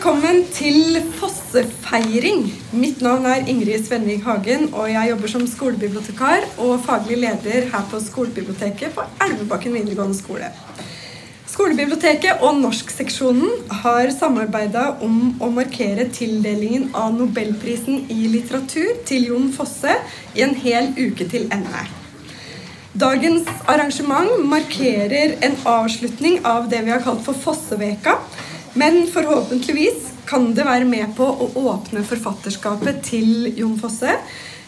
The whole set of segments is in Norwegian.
velkommen til Fossefeiring. Mitt navn er Ingrid Svenning Hagen, og jeg jobber som skolebibliotekar og faglig leder her på skolebiblioteket på Elvebakken videregående skole. Skolebiblioteket og Norskseksjonen har samarbeida om å markere tildelingen av Nobelprisen i litteratur til Jon Fosse i en hel uke til ende. Dagens arrangement markerer en avslutning av det vi har kalt for Fosseveka. Men forhåpentligvis kan det være med på å åpne forfatterskapet til Jon Fosse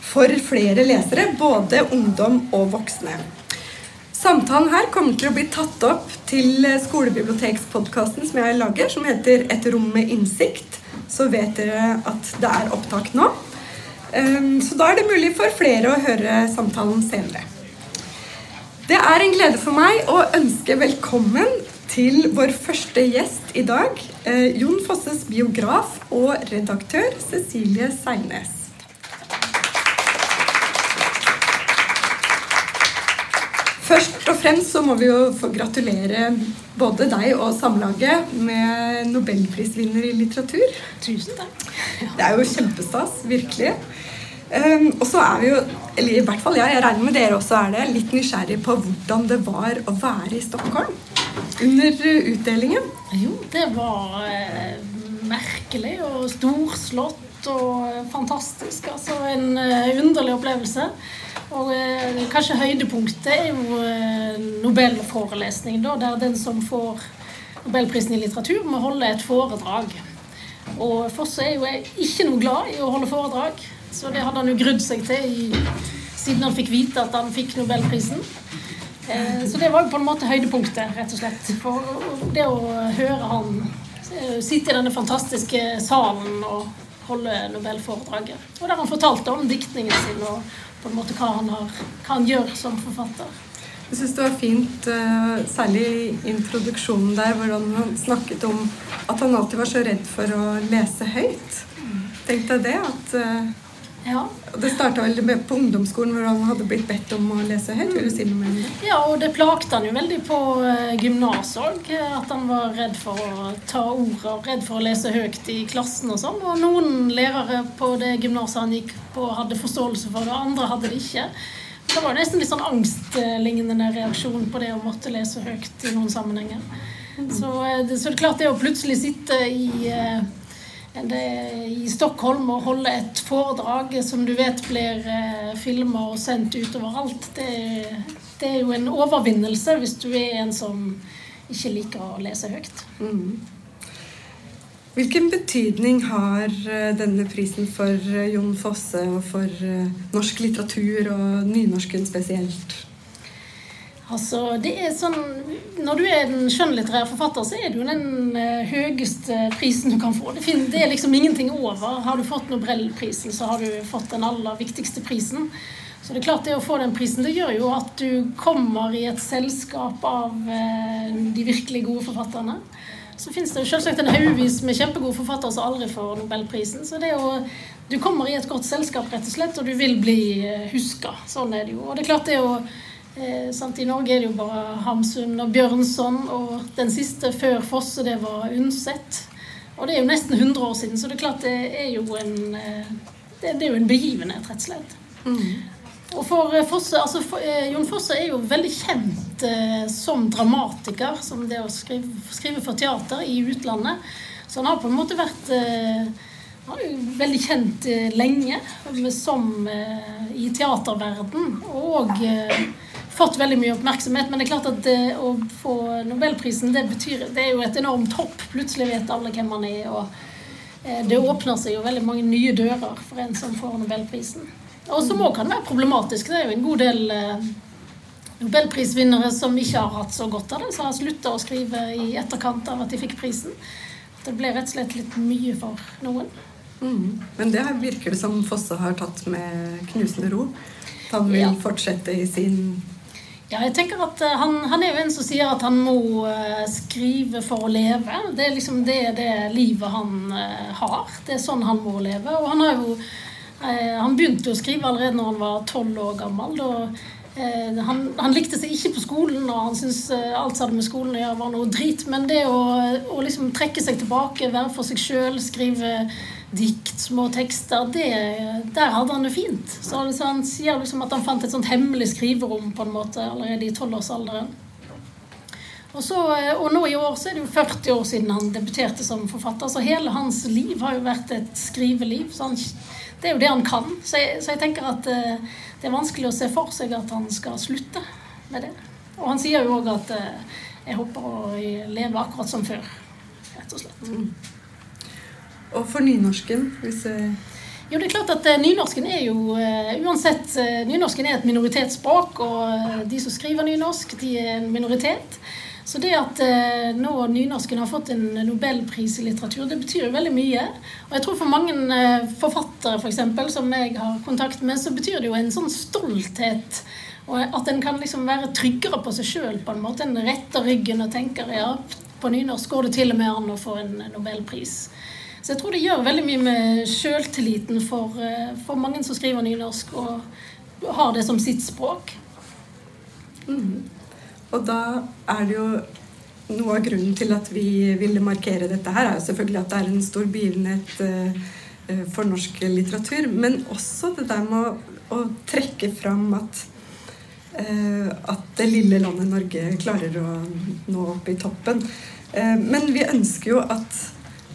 for flere lesere, både ungdom og voksne. Samtalen her kommer til å bli tatt opp til skolebibliotekspodkasten som jeg lager, som heter Et rom med innsikt. Så vet dere at det er opptak nå. Ehm, så da er det mulig for flere å høre samtalen senere. Det er en glede for meg å ønske velkommen til vår første gjest i dag. Eh, Jon Fosses biograf og redaktør Cecilie Seilnes. Først og fremst så må vi jo få gratulere både deg og Samlaget med nobelprisvinner i litteratur. Tusen takk. Det er jo kjempestas, virkelig. Um, og så er vi jo, eller i hvert fall jeg, jeg regner med dere også er det, litt nysgjerrig på hvordan det var å være i Stockholm under utdelingen. Jo, det var eh, merkelig og storslått og fantastisk. Altså en eh, underlig opplevelse. Og eh, kanskje høydepunktet er jo eh, Nobelforelesningen, da, der den som får Nobelprisen i litteratur, må holde et foredrag. Og Fosse er jo ikke noe glad i å holde foredrag. Så det hadde han jo grudd seg til i, siden han fikk vite at han fikk Nobelprisen. Eh, så det var jo på en måte høydepunktet, rett og slett. For det å høre han eh, sitte i denne fantastiske salen og holde Nobelforedraget. Og der han fortalte om diktningen sin og på en måte hva han, har, hva han gjør som forfatter. Jeg syns det var fint, uh, særlig i introduksjonen der, hvordan han snakket om at han alltid var så redd for å lese høyt. Tenk deg det, at Ja. Det starta vel med på ungdomsskolen, hvor han hadde blitt bedt om å lese høyt. Vil du si noe mer om det? Ja, og det plagte han jo veldig på eh, gymnas òg. At han var redd for å ta ordet og redd for å lese høyt i klassen og sånn. Og noen lærere på det gymnaset han gikk på, hadde forståelse for det, andre hadde det ikke. Det var nesten litt sånn angstlignende reaksjon på det å måtte lese høyt i noen sammenhenger. Så, eh, det, så det er klart det å plutselig sitte i eh, i Stockholm og holde et foredrag som du vet blir eh, filma og sendt utover alt, det, det er jo en overvinnelse hvis du er en som ikke liker å lese høyt. Hvilken betydning har eh, denne prisen for eh, Jon Fosse og for norsk litteratur og nynorsken spesielt? Altså, det er sånn, Når du er en skjønnlitterær forfatter, så er jo den eh, høyeste prisen du kan få. Det, finner, det er liksom ingenting over. Har du fått Nobelprisen, så har du fått den aller viktigste prisen. Så det er klart det å få den prisen, det gjør jo at du kommer i et selskap av eh, de virkelig gode forfatterne. Så finnes det jo selvsagt en haugvis med kjempegode forfattere som aldri får Nobelprisen. Så det er jo, du kommer i et godt selskap, rett og slett, og du vil bli huska. Sånn er det jo. Og det er klart det å Eh, sant? I Norge er det jo bare Hamsun og Bjørnson, og den siste før Fosse, det var Undset. Og det er jo nesten 100 år siden, så det er klart det er jo en, eh, det, er jo en begivenhet, rett og slett. Og for eh, Fosse, altså for, eh, Jon Fosse er jo veldig kjent eh, som dramatiker, som det å skrive, skrive for teater i utlandet. Så han har på en måte vært eh, veldig kjent eh, lenge som eh, i teaterverden, og eh, fått veldig mye oppmerksomhet. Men det er klart at det, å få Nobelprisen, det betyr Det er jo et enormt hopp. Plutselig vet alle hvem man er, og eh, det åpner seg jo veldig mange nye dører for en som får Nobelprisen. Og som òg kan være problematisk. Det er jo en god del eh, nobelprisvinnere som ikke har hatt så godt av det, som har slutta å skrive i etterkant av at de fikk prisen. Det ble rett og slett litt mye for noen. Mm. Men det virker det som Fosse har tatt med knusende ro. Han vil Ja. fortsette i sin Ja, jeg tenker at eh, han, han er jo en som sier at han må eh, skrive for å leve. Det er liksom det, det livet han eh, har. Det er sånn han må leve. Og han har jo Han begynte å skrive allerede når han var tolv år gammel. Da han, han, likte seg ikke på skolen, og han syntes alt som hadde med skolen å gjøre, var noe drit. Men det å, å liksom trekke seg tilbake, være for seg sjøl, skrive dikt, små tekster, det, der hadde han det fint. Så liksom, han sier liksom at han fant et sånt hemmelig skriverom på en måte allerede i tolvårsalderen. Og, så, og nå i år så er det jo 40 år siden han debuterte som forfatter, så hele hans liv har jo vært et skriveliv. Så han, det er jo det han kan. Så jeg, så jeg tenker at det er vanskelig å se for seg at han skal slutte med det. Og han sier jo òg at uh, jeg håper å leve akkurat som før, rett og slett. Mm. Og for nynorsken, hvis jeg jo, det er klart at uh, Nynorsken er jo uh, Uansett, uh, nynorsken er et minoritetsspråk, og de som skriver nynorsk, de er en minoritet. Så det at eh, nå nynorsken har fått en nobelpris i litteratur, det betyr jo veldig mye. Og jeg tror for mange eh, forfattere for eksempel, som jeg har kontakt med, så betyr det jo en sånn stolthet. Og at en kan liksom være tryggere på seg sjøl på en måte. En retter ryggen og tenker ja, på nynorsk går det til og med an å få en nobelpris. Så jeg tror det gjør veldig mye med sjøltilliten for, eh, for mange som skriver nynorsk og har det som sitt språk. Mm. Og da er det jo noe av grunnen til at vi ville markere dette her, er jo selvfølgelig at det er en stor begivenhet uh, for norsk litteratur. Men også det der med å, å trekke fram at, at det lille landet Norge klarer å nå opp i toppen. Men vi ønsker jo at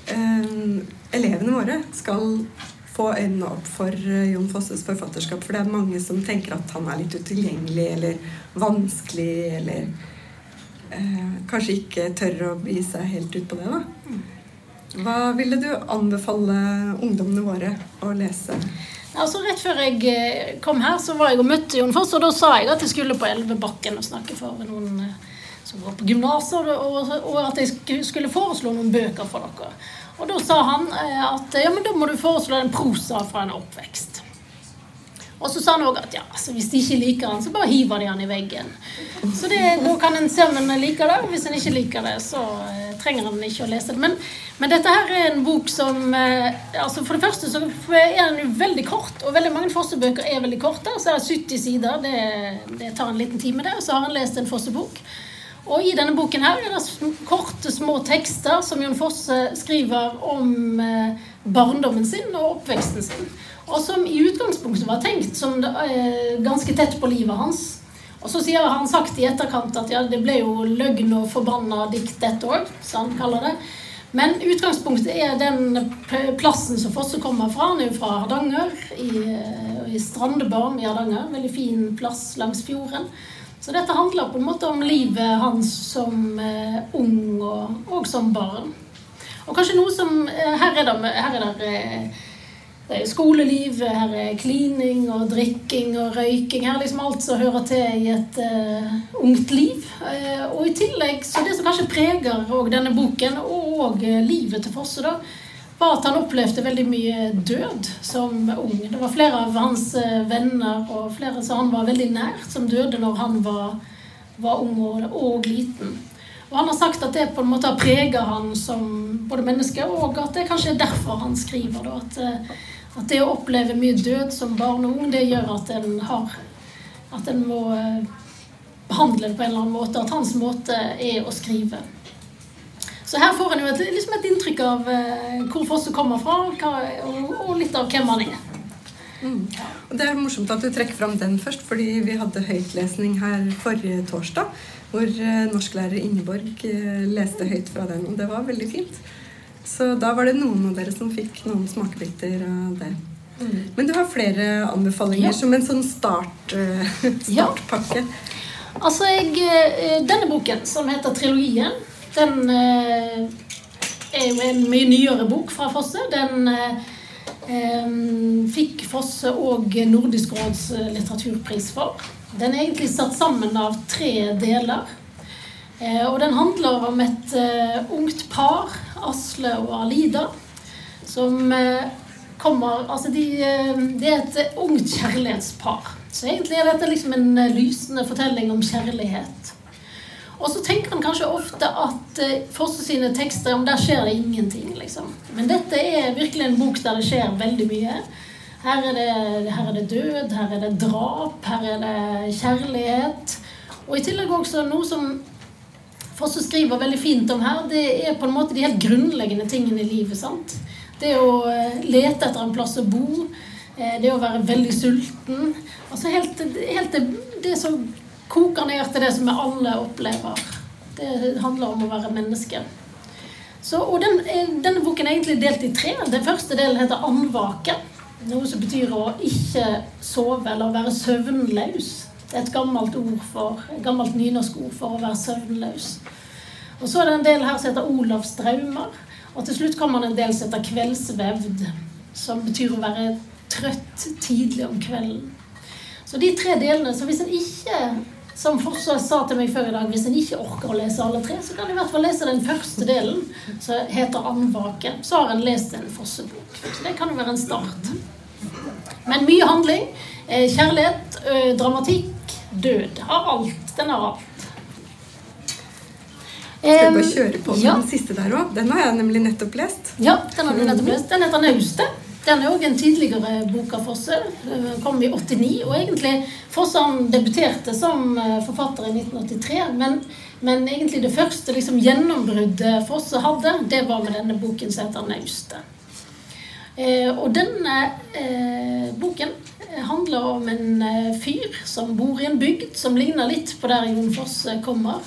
elevene våre skal få øynene opp for eh, Jon Fosses forfatterskap. For det er mange som tenker at han er litt utilgjengelig eller vanskelig eller eh, kanskje ikke tør å gi seg helt ut på det. da. Hva ville du anbefale ungdommene våre å lese? Altså Rett før jeg eh, kom her, så var jeg og møtte Jon Foss, og da sa jeg at jeg skulle på Elvebakken og snakke for noen eh, som går på gymnaset, og, at jeg skulle foreslå noen bøker for dere. Og da sa han eh, at ja, men da må du foreslå en prosa fra en oppvekst. Og så sa han òg at ja, altså, hvis de ikke liker han, så bare hiver de han i veggen. Så det, da kan en se om en liker det, og hvis en ikke liker det, så uh, trenger en ikke å lese det. Men, men, dette her er en bok som uh, altså For det første så er den jo veldig kort, og veldig mange fosterbøker er veldig korte. Så er det 70 sider, det, det tar en liten time, det. Og så har han lest en fosterbok. Og i denne boken her er det korte, små tekster som Jon Fosse skriver om eh, barndommen sin og oppveksten sin. Og som i utgangspunktet var tenkt som eh, ganske tett på livet hans. Og så sier han sagt i etterkant at ja, det ble jo løgn og forbanna dikt, dette òg, som han kaller det. Men utgangspunktet er den plassen som Fosse kommer fra. Han er jo fra Hardanger, i, eh, i Strandebarm i Hardanger. Veldig fin plass langs fjorden. Så dette handler på en måte om livet hans som eh, ung og, og, som barn. Og kanskje noe som eh, Her er det, her er det, eh, det er skoleliv, her er klining og drikking og røyking. Her er liksom alt som hører til i et uh, ungt liv. Uh, og i tillegg, så det som kanskje preger denne boken, og uh, livet til Fosse, da, var at han opplevde veldig mye død som ung. Det var flere av hans eh, venner og flere som han var veldig nært, som døde når han var, var ung og, og, liten. Og han har sagt at det på en måte har prega han som både menneske, og at det kanskje er derfor han skriver. Da, at, eh, at, det å oppleve mye død som barn og ung, det gjør at en har At en må eh, behandle det på en eller annen måte. At hans måte er å skrive. Så her får en jo et, liksom et inntrykk av uh, hvor Fosse kommer fra, og, og, litt av hvem han er. Mm. Det er morsomt at du trekker fram den først, fordi vi hadde høytlesning her forrige torsdag. Hvor uh, norsklærer Ingeborg uh, leste høyt fra den, og det var veldig fint. Så da var det noen av dere som fikk noen smakebiter av det. Mm. Men du har flere anbefalinger ja. som en sånn start, startpakke. Ja. Altså, jeg, denne boken, som heter 'Trilogien', den eh, er jo en mye nyere bok fra Fosse. Den eh, fikk Fosse og Nordisk råds eh, litteraturpris for. Den er egentlig satt sammen av tre deler. Og den handler om et ungt par, Asle og Alida, som kommer Altså, de, det er et ungt kjærlighetspar. Så egentlig er dette liksom en lysende fortelling om kjærlighet. Og så tenker han kanskje ofte at uh, Fosse sine tekster om der skjer det ingenting. liksom. Men dette er virkelig en bok der det skjer veldig mye. Her er, det, her er det død, her er det drap, her er det kjærlighet. Og i tillegg også noe som Fosse skriver veldig fint om her, det er på en måte de helt grunnleggende tingene i livet. sant? Det å eh, lete etter en plass å bo, eh, det å være veldig sulten. Altså helt, helt det, det som koker ned til det som vi alle opplever. Det handler om å være menneske. Så, og den, denne boken er egentlig delt i tre. Den første delen heter 'Andvake'. Noe som betyr å ikke sove eller være søvnløs. Det er et gammelt, ord for, et gammelt nynorskord for å være søvnløs. Og så er det en del her som heter Olavs drømmer. Og til slutt kommer det en del som heter kveldsvevd, som betyr å være trøtt tidlig om kvelden. Så de tre delene Så hvis en ikke, som Forsvaret sa til meg før i dag, hvis en ikke orker å lese alle tre, så kan en i hvert fall lese den første delen, som heter Andvake. Så har en lest en Fossebok. Så det kan jo være en start. Men mye handling. Eh, kjærlighet, dramatikk, død. Har alt. Den har alt. Skal vi bare kjøre på med ja. den siste der òg? Den har jeg nemlig nettopp lest. Ja, den har du nettopp lest. Den heter 'Naustet'. Den er òg en tidligere bok av Fosse. Kom i 89. Og egentlig Fosse han debuterte som eh, forfatter i 1983. Men, men egentlig det første liksom, gjennombruddet Fosse hadde, det var med denne boken som heter 'Naustet'. Eh, og denne eh, boken handler om en eh, fyr som bor i en bygd som ligner litt på der Jon Fosse kommer.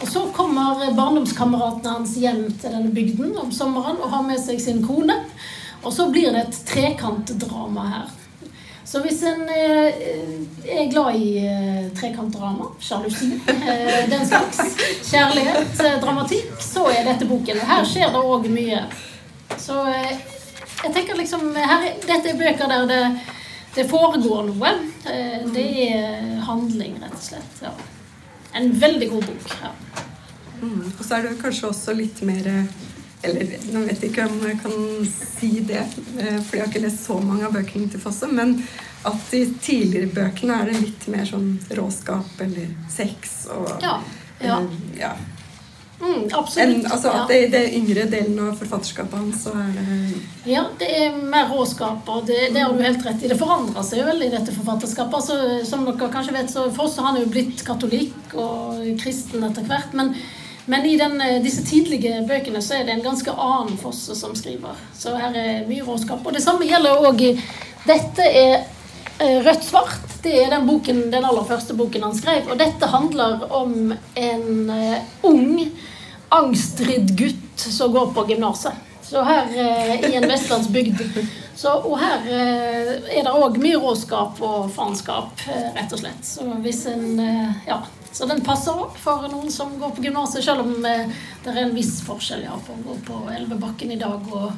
Og så kommer barndomskameratene hans hjem til denne bygden om sommeren og har med seg sin kone. Og så blir det et trekantdrama her. Så hvis en er glad i trekantdrama, sjalusi, den slags, kjærlighet, dramatikk, så er dette boken. Og her skjer det òg mye. Så jeg tenker liksom her, Dette er bøker der det, det foregår noe. Eh, det er handling, rett og slett. Ja. En veldig god bok. Ja. Mm. Og så er det kanskje også litt mer Eller nå vet jeg ikke om jeg kan si det, eh, for jeg har ikke lest så mange av bøkene til Fosse, men at i tidligere bøkene er det litt mer sånn råskap eller sex og ja. ja. ja. Mm, absolutt. En, altså at det, det yngre delen av forfatterskapet hans så er det Ja, det er mer råskap, og det, det har du helt rett i. Det forandrer seg jo veldig, dette forfatterskapet. Altså, som dere kanskje vet, så Foss han er jo blitt katolikk og kristen etter hvert. Men, men i den, disse tidlige bøkene så er det en ganske annen Fosse som skriver. Så her er mye råskap. Og det samme gjelder òg Dette er eh, Rødt-svart. Det er den, boken, den aller første boken han skrev. Og dette handler om en uh, ung angstridd gutt som går på gymnaset. Så her eh, i en vestlandsbygd. Så, og her eh, er det òg mye råskap og faenskap, eh, rett og slett. Så hvis en eh, Ja. Så den passer òg for noen som går på gymnaset, selv om eh, det er en viss forskjell ja, på å gå på Elvebakken i dag og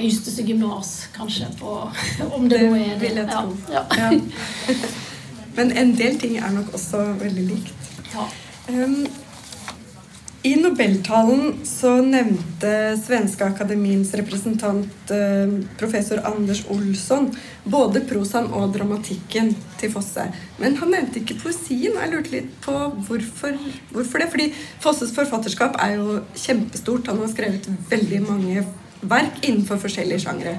Øystese gymnas, kanskje, på Om det, det nå er det. Vil jeg tro. Ja. ja. Men en del ting er nok også veldig likt. Ja. Um, i Nobeltalen så nevnte Svenske Akademiens representant eh, professor Anders Olsson både prosaen og dramatikken til Fosse. Men han nevnte ikke poesien. Jeg lurte litt på hvorfor, hvorfor det. Fordi Fosses forfatterskap er jo kjempestort. Han har skrevet veldig mange verk innenfor forskjellige sjangre.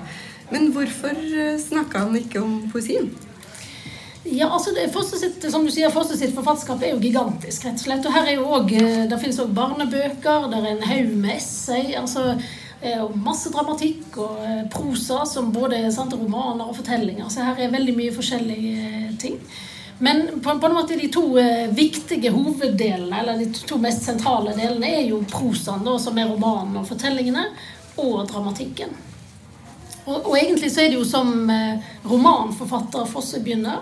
Men hvorfor eh, snakka han ikke om poesien? Ja, altså det, sitt, som du sier, Fosse sitt forfatterskap er jo gigantisk. rett og slett. Og her er jo også, eh, Det finnes òg barnebøker, det er en haug med essay. altså eh, og masse dramatikk og eh, prosa, som både sant, romaner og fortellinger. Så her er veldig mye forskjellige ting. Men på, på en måte de to viktige hoveddelene, eller de to mest sentrale delene, er jo prosaen, da, som er romanen og fortellingene, og dramatikken. Og, og, egentlig så er det jo som romanforfatter Fosse begynner.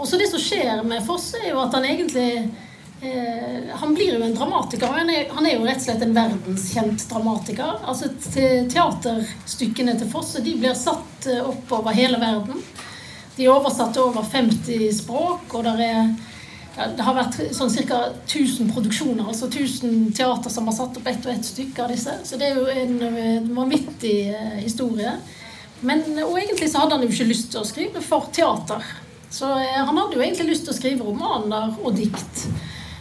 Og så Det som skjer med Fosse, er jo at han egentlig eh, Han blir jo en dramatiker. Han er, han er, jo rett og slett en verdenskjent dramatiker. Altså Teaterstykkene til Fosse de blir satt eh, opp over hele verden. De er oversatt til over 50 språk, og der er, ja, det har vært sånn ca. 1000 produksjoner, altså 1000 teater som har satt opp ett og ett stykke av disse. Så det er jo en, vanvittig eh, historie. Men, og egentlig så hadde han jo ikke lyst til å skrive for teater. Så eh, han hadde jo egentlig lyst til å skrive romaner og dikt.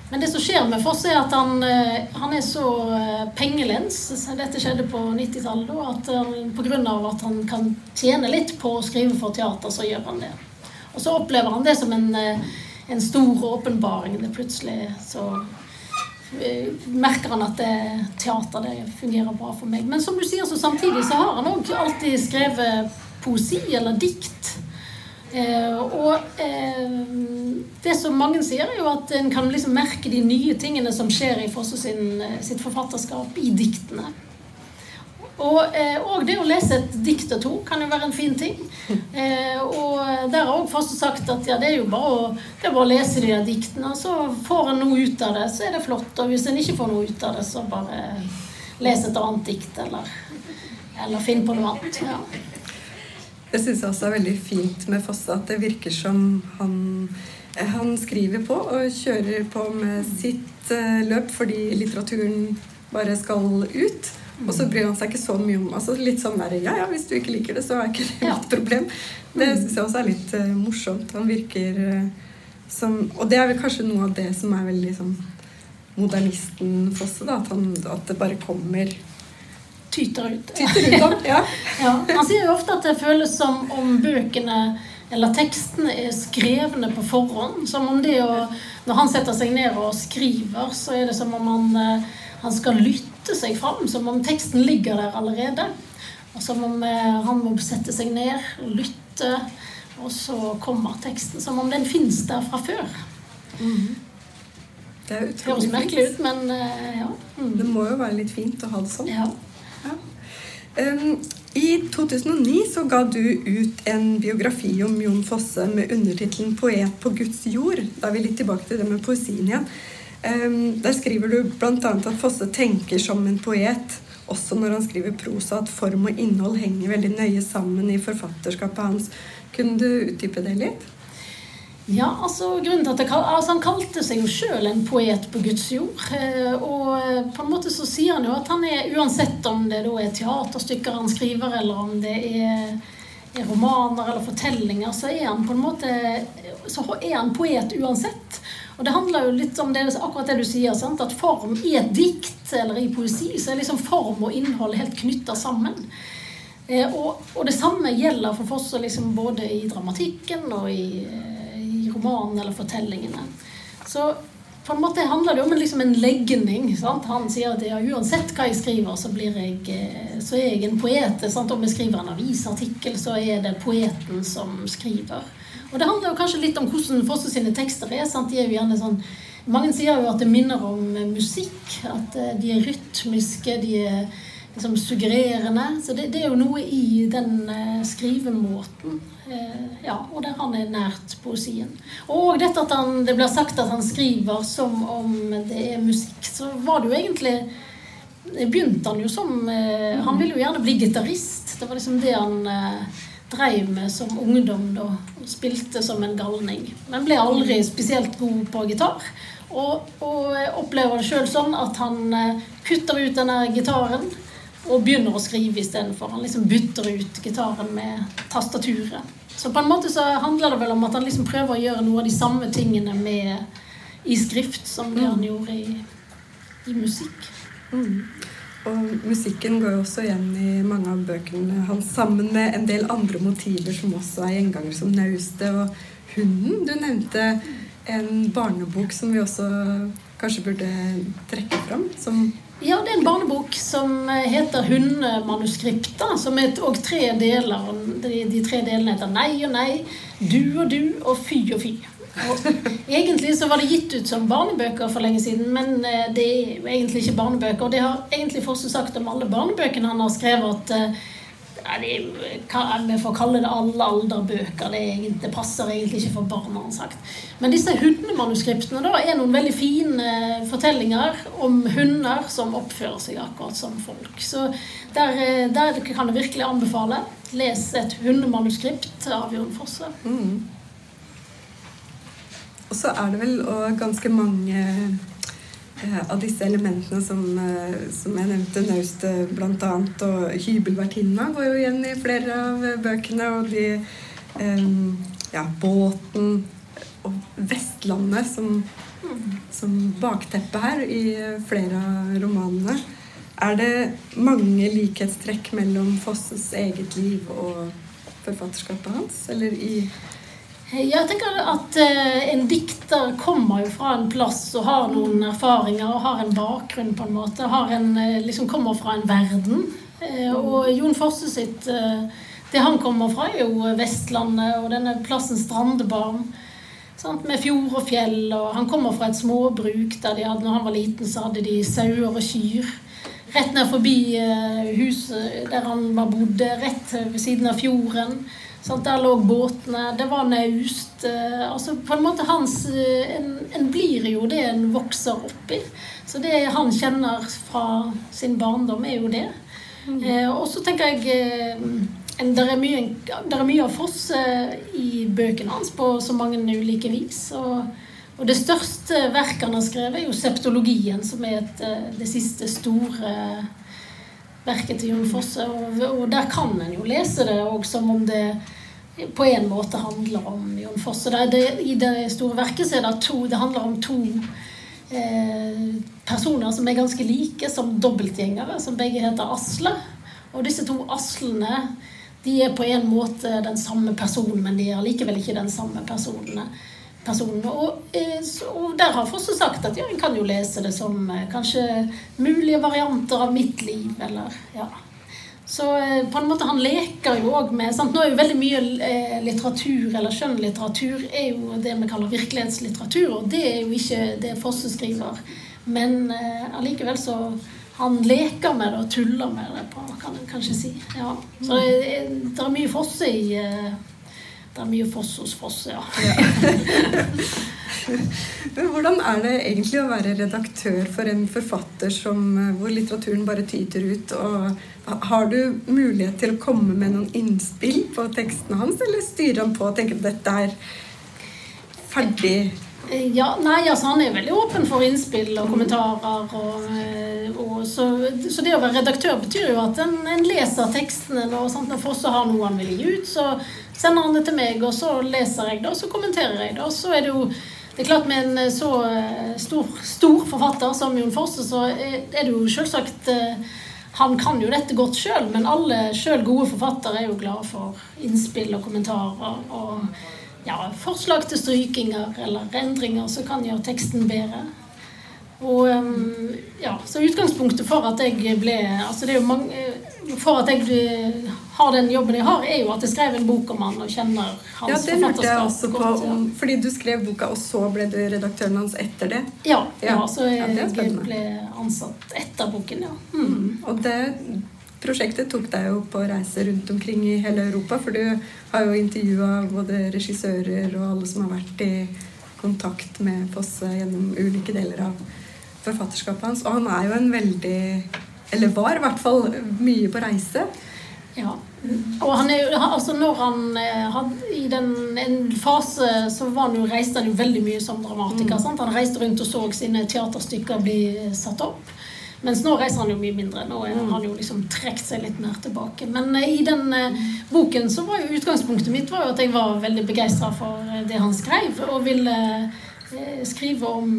Men det som skjer med Foss, er at han, eh, han er så eh, pengelens. Dette skjedde på 90-tallet. Og at pga. at han kan tjene litt på å skrive for teater, så gjør han det. Og så opplever han det som en, en stor åpenbaring. Det plutselig så merker han at det, teater det fungerer bra for meg. Men som du sier, så samtidig så har han òg alltid skrevet poesi eller dikt. Eh, og eh, det som mange sier, er jo at en kan liksom merke de nye tingene som skjer i Fosse sin, eh, sitt forfatterskap, i diktene. Og, og, det å lese et dikt og to kan jo være en fin ting. Og der har òg Fosse sagt at ja, det er jo bare å, bare å lese de der diktene, og så får en noe ut av det, så er det flott. Og hvis en ikke får noe ut av det, så bare les et annet dikt, eller, eller finn på noe annet. Ja. Jeg syns også det er veldig fint med Fosse at det virker som han, han skriver på og kjører på med sitt uh, løp fordi litteraturen bare skal ut. Og så bryr han seg ikke så mye om altså Litt sånn der Ja, ja, hvis du ikke liker det, så er ikke det mitt problem. Det syns jeg også er litt uh, morsomt. Han virker uh, som Og det er vel kanskje noe av det som er veldig sånn modernisten Fosse, da. At, han, at det bare kommer tyter ut. Tyter ut om, ja. ja. Han sier jo ofte at det føles som om bøkene eller tekstene er skrevne på forhånd. Som om det å Når han setter seg ned og skriver, så er det som om han, eh, han skal lytte seg fram. Som om teksten ligger der allerede. Og som om eh, han må sette seg ned lytte, og så kommer teksten. Som om den fins der fra før. Mm. Det høres merkelig ut, men eh, ja. Mm. Det må jo være litt fint å ha det sånn. Ja. Um, I 2009 så ga du ut en biografi om Jon Fosse med undertittelen 'Poet på Guds jord'. Da er vi litt tilbake til det med poesien igjen. Um, der skriver du bl.a. at Fosse tenker som en poet, også når han skriver prosa, at form og innhold henger veldig nøye sammen i forfatterskapet hans. Kunne du utdype det litt? Ja, altså grunnen til at det, altså, Han kalte seg jo sjøl en poet på Guds jord. Eh, og eh, på en måte så sier han jo at han er uansett om det da er teaterstykker han skriver, eller om det er, er romaner eller fortellinger, så er han på en måte så er han poet uansett. Og det handler jo litt om det, akkurat det du sier, sant? at form i et dikt eller i poesi, så er liksom form og innhold helt knytta sammen. Eh, og, og, det samme gjelder for Fosse liksom både i dramatikken og i romanen eller fortellingene. Så på en måte handler det om liksom en legning. Sant? Han sier at ja, uansett hva jeg skriver, så, jeg, eh, så er jeg en poet. Sant? Om jeg skriver en avisartikkel, så er det poeten som skriver. Og det handler jo kanskje litt om hvordan Fosse sine tekster er. Sant? De er jo gjerne sånn mange sier jo at det minner om musikk. At eh, de er rytmiske, de er liksom suggererende. Så det, det, er jo noe i den uh, skrivemåten. Uh, ja, og der han er nært poesien. Og dette at han, det blir sagt at han skriver som om det er musikk, så var det jo egentlig begynte han jo som Han ville jo gjerne bli gitarist. Det var liksom det han dreiv med som ungdom da. Og spilte som en galning. Men ble aldri spesielt god på gitar. Og, og opplever det sjøl sånn at han kutter ut denne gitaren og begynner å skrive istedenfor. Han liksom bytter ut gitaren med tastaturet. Så på en måte så handler det vel om at han liksom prøver å gjøre noe av de samme tingene med, i skrift som det han mm. gjorde i, i musikk. Mm. Og musikken går jo også igjen i mange av bøkene hans, sammen med en del andre motiver som også er gjengangere, som naustet og hunden. Du nevnte en barnebok som vi også kanskje burde trekke fram, som ja, det er en barnebok som eh, heter 'Hundemanuskripta', som er og tre deler. De, de, tre delene heter 'Nei og nei', 'Du og du' og 'Fy og fy'. Og egentlig så var det gitt ut som barnebøker for lenge siden, men eh, det er egentlig ikke barnebøker. Og Det har egentlig Fosse sagt om alle barnebøkene han har skrevet. at eh, ja, det, Vi får kalle det alle alderbøker. Det, det, passer egentlig ikke for barna. sagt. Men disse hundemanuskriptene da, er noen veldig fine fortellinger om hunder som oppfører seg akkurat som folk. Så der, eh, der kan jeg virkelig anbefale. Les et hundemanuskript av Jon Fosse. Mm. Og så er det vel ganske mange Eh, av disse elementene som, eh, som jeg nevnte, naustet bl.a. Og hybelvertinna går jo igjen i flere av bøkene. Og de Ja, båten og Vestlandet som som bakteppe her i flere av romanene. Er det mange likhetstrekk mellom Fosses eget liv og forfatterskapet hans? Eller i jeg tenker at eh, en dikter kommer jo fra en plass og har noen erfaringer og har en bakgrunn, på en måte. En, eh, liksom kommer fra en verden. Eh, og Jon Fosse sitt Det han kommer fra, er jo Vestlandet og denne plassen Strandebarn. Sant? Med fjord og fjell. Og han kommer fra et småbruk der de hadde, når han var liten, så hadde de sauer og kyr. Rett ned forbi huset der han var bodde, rett ved siden av fjorden. Sånn, der lå båtene, det var naust. Eh, altså på en måte hans eh, en, en, blir jo det en vokser oppi. Så det han kjenner fra sin barndom, er jo det. Mm. Eh, og så tenker jeg eh, det er, mye, er mye av Fosse i bøkene hans på så mange ulike vis. Og, og det største verket han har skrevet, er jo septologien, som er et, det siste store verket til Jon Fosse. Og, og, der kan en jo lese det og som om det på en måte handler om Jon Fosse. Det, det, I det store verket så er det to Det handler om to eh, personer som er ganske like, som dobbeltgjengere, som begge heter Asle. Og disse to Aslene de er på en måte den samme personen, men de er likevel ikke den samme personene personene. Og, eh, og, der har Fosse sagt at ja, en kan jo lese det som eh, kanskje mulige varianter av mitt liv, eller ja. Så eh, på en måte han leker jo òg med sant? Nå er jo veldig mye litteratur, eller skjønnlitteratur, er jo det vi kaller virkelighetslitteratur, og det er jo ikke det Fosse skriver. Men allikevel så han leker med det og tuller med det, kan en kanskje si. Ja. Så det, det er mye Fosse i det er mye foss hos foss, ja. Hvordan er det egentlig å være redaktør for en forfatter som, eh, hvor litteraturen bare tyter ut? Og har du mulighet til å komme med noen innspill på tekstene hans, eller styrer han på og tenker at dette er ferdig? Ja, nei, altså Han er veldig åpen for innspill og kommentarer. Og, eh, og så, så, det å være redaktør betyr jo at en, en leser tekstene. Når, sant, når Fosse har noe han vil gi ut, så sender han det til meg, og så leser jeg det, og så kommenterer jeg det. Og så er det jo det er klart Med en eh, så eh, stor, stor forfatter som Jon Forse, så er det jo selvsagt Han kan jo dette godt sjøl, men alle sjøl gode forfattere er jo glade for innspill og kommentarer. og ja, forslag til strykinger eller endringer som kan gjøre teksten bedre. Og um, ja, Så utgangspunktet for at jeg ble altså det er jo mange, For at jeg har den jobben jeg har, er jo at jeg skrev en bok om han og kjenner hans ja, det lurte jeg også på, godt, ja. Fordi du skrev boka, og så ble du redaktøren hans etter det? Ja, ja. ja så jeg, jeg ble ansatt etter boken, ja. Mm. Mm. Og det Prosjektet tok deg jo på reise rundt omkring i hele Europa, for du har jo intervjua både regissører og alle som har vært i kontakt med Fosse gjennom ulike deler av forfatterskapet hans. Og han er jo en veldig Eller var i hvert fall mye på reise. Ja. Og han er, altså når han eh, hadde I den, en fase så var han jo, reiste han jo veldig mye som dramatiker. Mm. Han reiste rundt og så sine teaterstykker bli satt opp. Mens nå reiser han jo mye mindre. Nå har han jo liksom trukket seg litt mer tilbake. Men uh, i den boken så var jo utgangspunktet mitt var jo at jeg var veldig begeistra for det han skrev, og ville skrive om,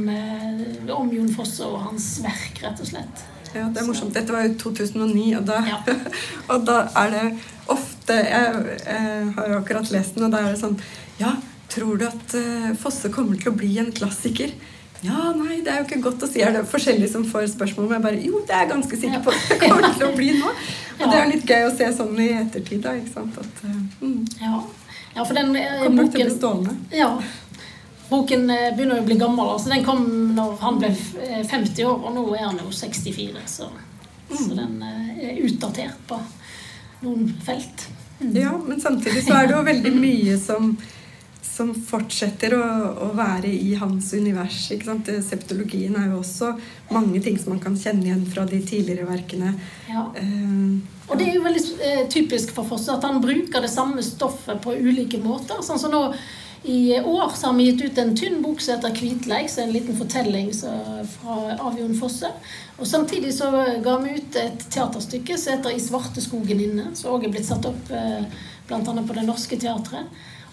om Jon Fosse og hans verk, rett og slett. Ja, det er morsomt. Dette var jo 2009, og da, ja. og da er det ofte jeg, jeg, har jo akkurat lest den, og da er det sånn Ja, tror du at Fosse kommer til å bli en klassiker? Ja, nei, det er jo ikke godt å si. Er det forskjellige som får spørsmål? Men jeg bare Jo, det er jeg ganske sikker på det kommer til å bli nå. Og det er litt gøy å se sånn i ettertid, da. ikke sant? At, uh, mm. ja. ja. for den boken... Kommer nok til å bli stående. Ja. Boken begynner begynner å bli gammel. altså Den kom når han ble 50 år, og nå er han jo 64. Så, mm. så den er utdatert på noen felt. Mm. Ja, men samtidig så er det jo veldig mye som som fortsetter å, å, være i hans univers. ikke sant? Septologien er jo også mange ting som man kan kjenne igjen fra de tidligere verkene. Ja. Uh, og det er jo veldig typisk for Fosse at han bruker det samme stoffet på ulike måter. sånn som nå i år har vi gitt ut en tynn bok som heter 'Kvitleik', er en liten fortelling fra, av Jon Fosse. Og Samtidig så ga vi ut et teaterstykke som heter 'I svarte skogen inne', som òg er blitt satt opp eh, bl.a. på Det Norske Teatret.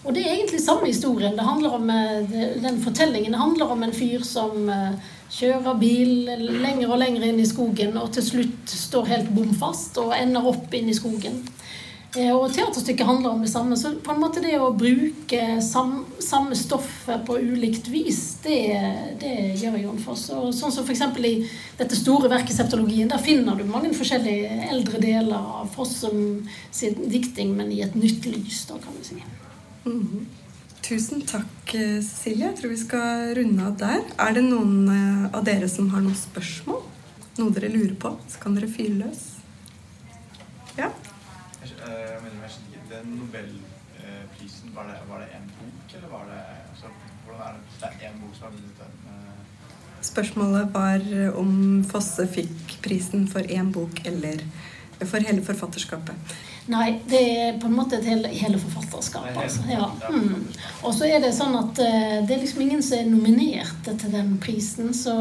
Og det er egentlig samme historien. Det om, eh, den fortellingen handler om en fyr som eh, kjører bil lenger og lenger inn i skogen, og til slutt står helt bom fast og ender opp inn i skogen. Eh, og teaterstykket handler om det samme. Så på en måte det å bruke sam, samme stoffet på ulikt vis, det, det gjør Jon Foss. Og sånn som f.eks. i dette store verket 'Septologien', der finner du mange forskjellige eldre deler av Foss sin dikting, men i et nytt lys, da, kan vi si. Mm -hmm. Tusen takk, Cecilie. Jeg tror vi skal runde av der. Er det noen eh, av dere som har noen spørsmål? Noe dere lurer på? Så kan dere fyre løs. Ja? Jeg mener, jeg skjønner ikke, Den Nobelprisen, var det, var det en bok, eller var det altså, Hvordan er det? Det er én bok som har vunnet den? Spørsmålet var om Fosse fikk prisen for én bok eller for hele forfatterskapet. Nei, det er på en måte et hele, hele forfatterskapet. Altså. Ja. Mm. Og så er det sånn at uh, det er liksom ingen som er nominert til den prisen, så,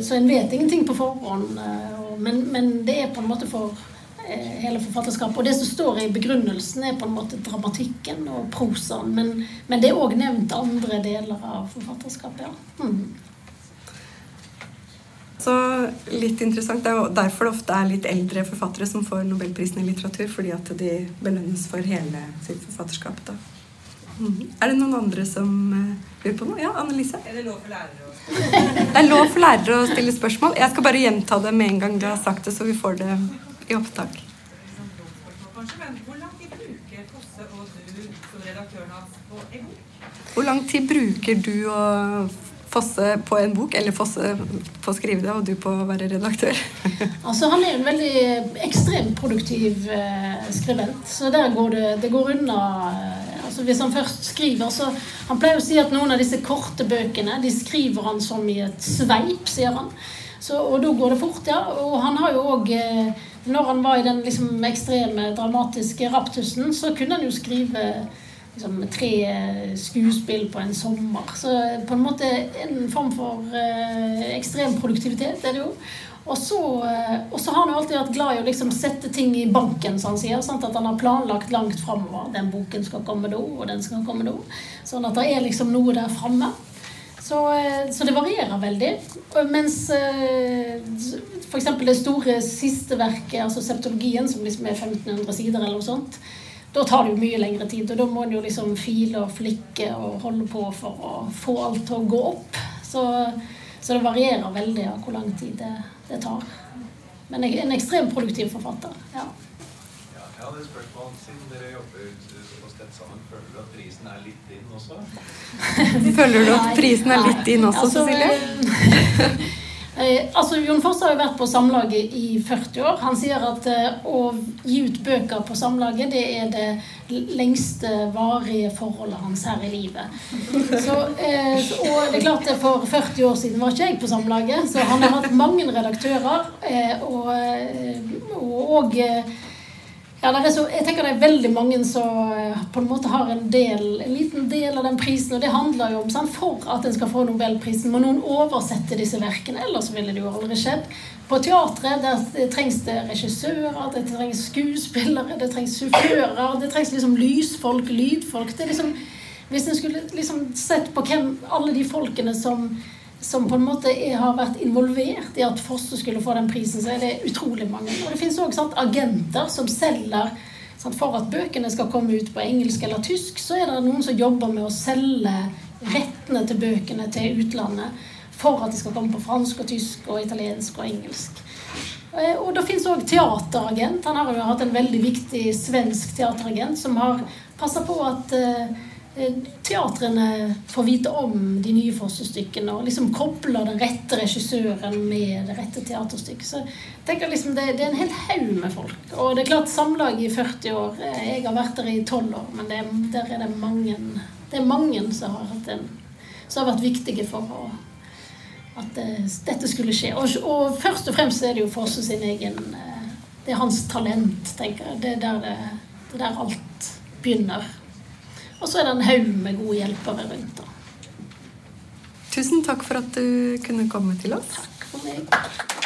så en vet ingenting på forhånd. Men, men, det er på en måte for hele forfatterskapet. Og det som står i begrunnelsen, er på en måte dramatikken og prosaen. Men, men, det er òg nevnt andre deler av forfatterskapet. ja. Mm. Så litt interessant. Det er jo derfor det ofte er litt eldre forfattere som får nobelprisen i litteratur, fordi at de belønnes for hele sitt forfatterskap. da. Mm. Er det noen andre som uh, lurer på noe? Ja, Annelise? Er det lov for lærere å Det er lov for lærere å stille spørsmål. Jeg skal bare gjenta det med en gang du har sagt det, så vi får det i opptak. Hvor lang tid bruker Fosse og du som redaktøren hans på en bok? Hvor lang tid bruker du og Fosse på en bok, eller Fosse på å skrive det, og du på å være redaktør? altså Han er en veldig ekstremt produktiv eh, skribent, så der går det, det går unna eh, altså Hvis han først skriver, så Han pleier å si at noen av disse korte bøkene de skriver han som i et sveip, sier han. Så, og da går det fort, ja. Og han har jo òg eh, Når han var i den liksom, ekstreme, dramatiske raptusen, så kunne han jo skrive liksom, tre skuespill på en sommer. Så på en måte en form for eh, ekstrem produktivitet er det jo. Eh, og så har han jo alltid vært glad i å liksom sette ting i banken, som han sier. Sant? At han har planlagt langt framover. Den boken skal komme da, og den skal komme da. Sånn at det er liksom noe der framme. Så, eh, så, det varierer veldig. Mens eh, f.eks. det store siste verket, altså septologien, som liksom er 1500 sider eller noe sånt, da tar det jo mye lengre tid. Og da må en jo liksom file og flikke og holde på for å få alt til å gå opp. Så, så det varierer veldig av hvor lang tid det, det tar. Men jeg er en ekstremt produktiv forfatter. ja. ja jeg hadde et spørsmål. Siden dere jobber såpass tett sammen, føler du at prisen er litt inn også? føler du at prisen er litt inn også, altså, Cecilie? Eh, altså, Jon Foss har jo vært på Samlaget i 40 år. Han sier at eh, å gi ut bøker på Samlaget, det er det lengste varige forholdet hans her i livet. Så, eh, og det er klart det for 40 år siden var ikke jeg på Samlaget, så han har hatt mange redaktører. Og, og, og ja, så, jeg tenker det er veldig mange som eh, på en måte har en, del, en liten del av den prisen. Og det handler jo om sant, For at en skal få Nobelprisen, må noen oversette disse verkene. Ellers ville det jo aldri skjedd. På teatret der trengs det regissører, det trengs skuespillere, det trengs sjåfører, det trengs liksom lysfolk, lydfolk. Liksom, hvis en skulle liksom sett på hvem alle de folkene som som på en måte er, har vært involvert i at Fosse skulle få den prisen, så er det utrolig mange. Og det finnes òg agenter som selger sant, For at bøkene skal komme ut på engelsk eller tysk, så er det noen som jobber med å selge rettene til bøkene til utlandet for at de skal komme på fransk og tysk og italiensk og engelsk. Eh, og det fins òg teateragent. Han har jo hatt en veldig viktig svensk teateragent som har passa på at Eh, teatrene får vite om de nye Fosse-stykkene og liksom kobler den rette regissøren med det rette teaterstykket. Så jeg tenker liksom det, det, er en hel haug med folk. Og det er klart samlaget i 40 år. Eh, jeg har vært der i 12 år, men det, der er det mange, det er mange som, har en, som har vært viktige for å, at det, eh, dette skulle skje. Og, og, først og fremst er det jo Fosse sin egen Det er hans talent, tenker jeg. Det er der, det, det er der alt begynner. Og så er det en haug med gode hjelpere rundt. Da. Tusen takk for at du kunne komme til oss. Takk for meg.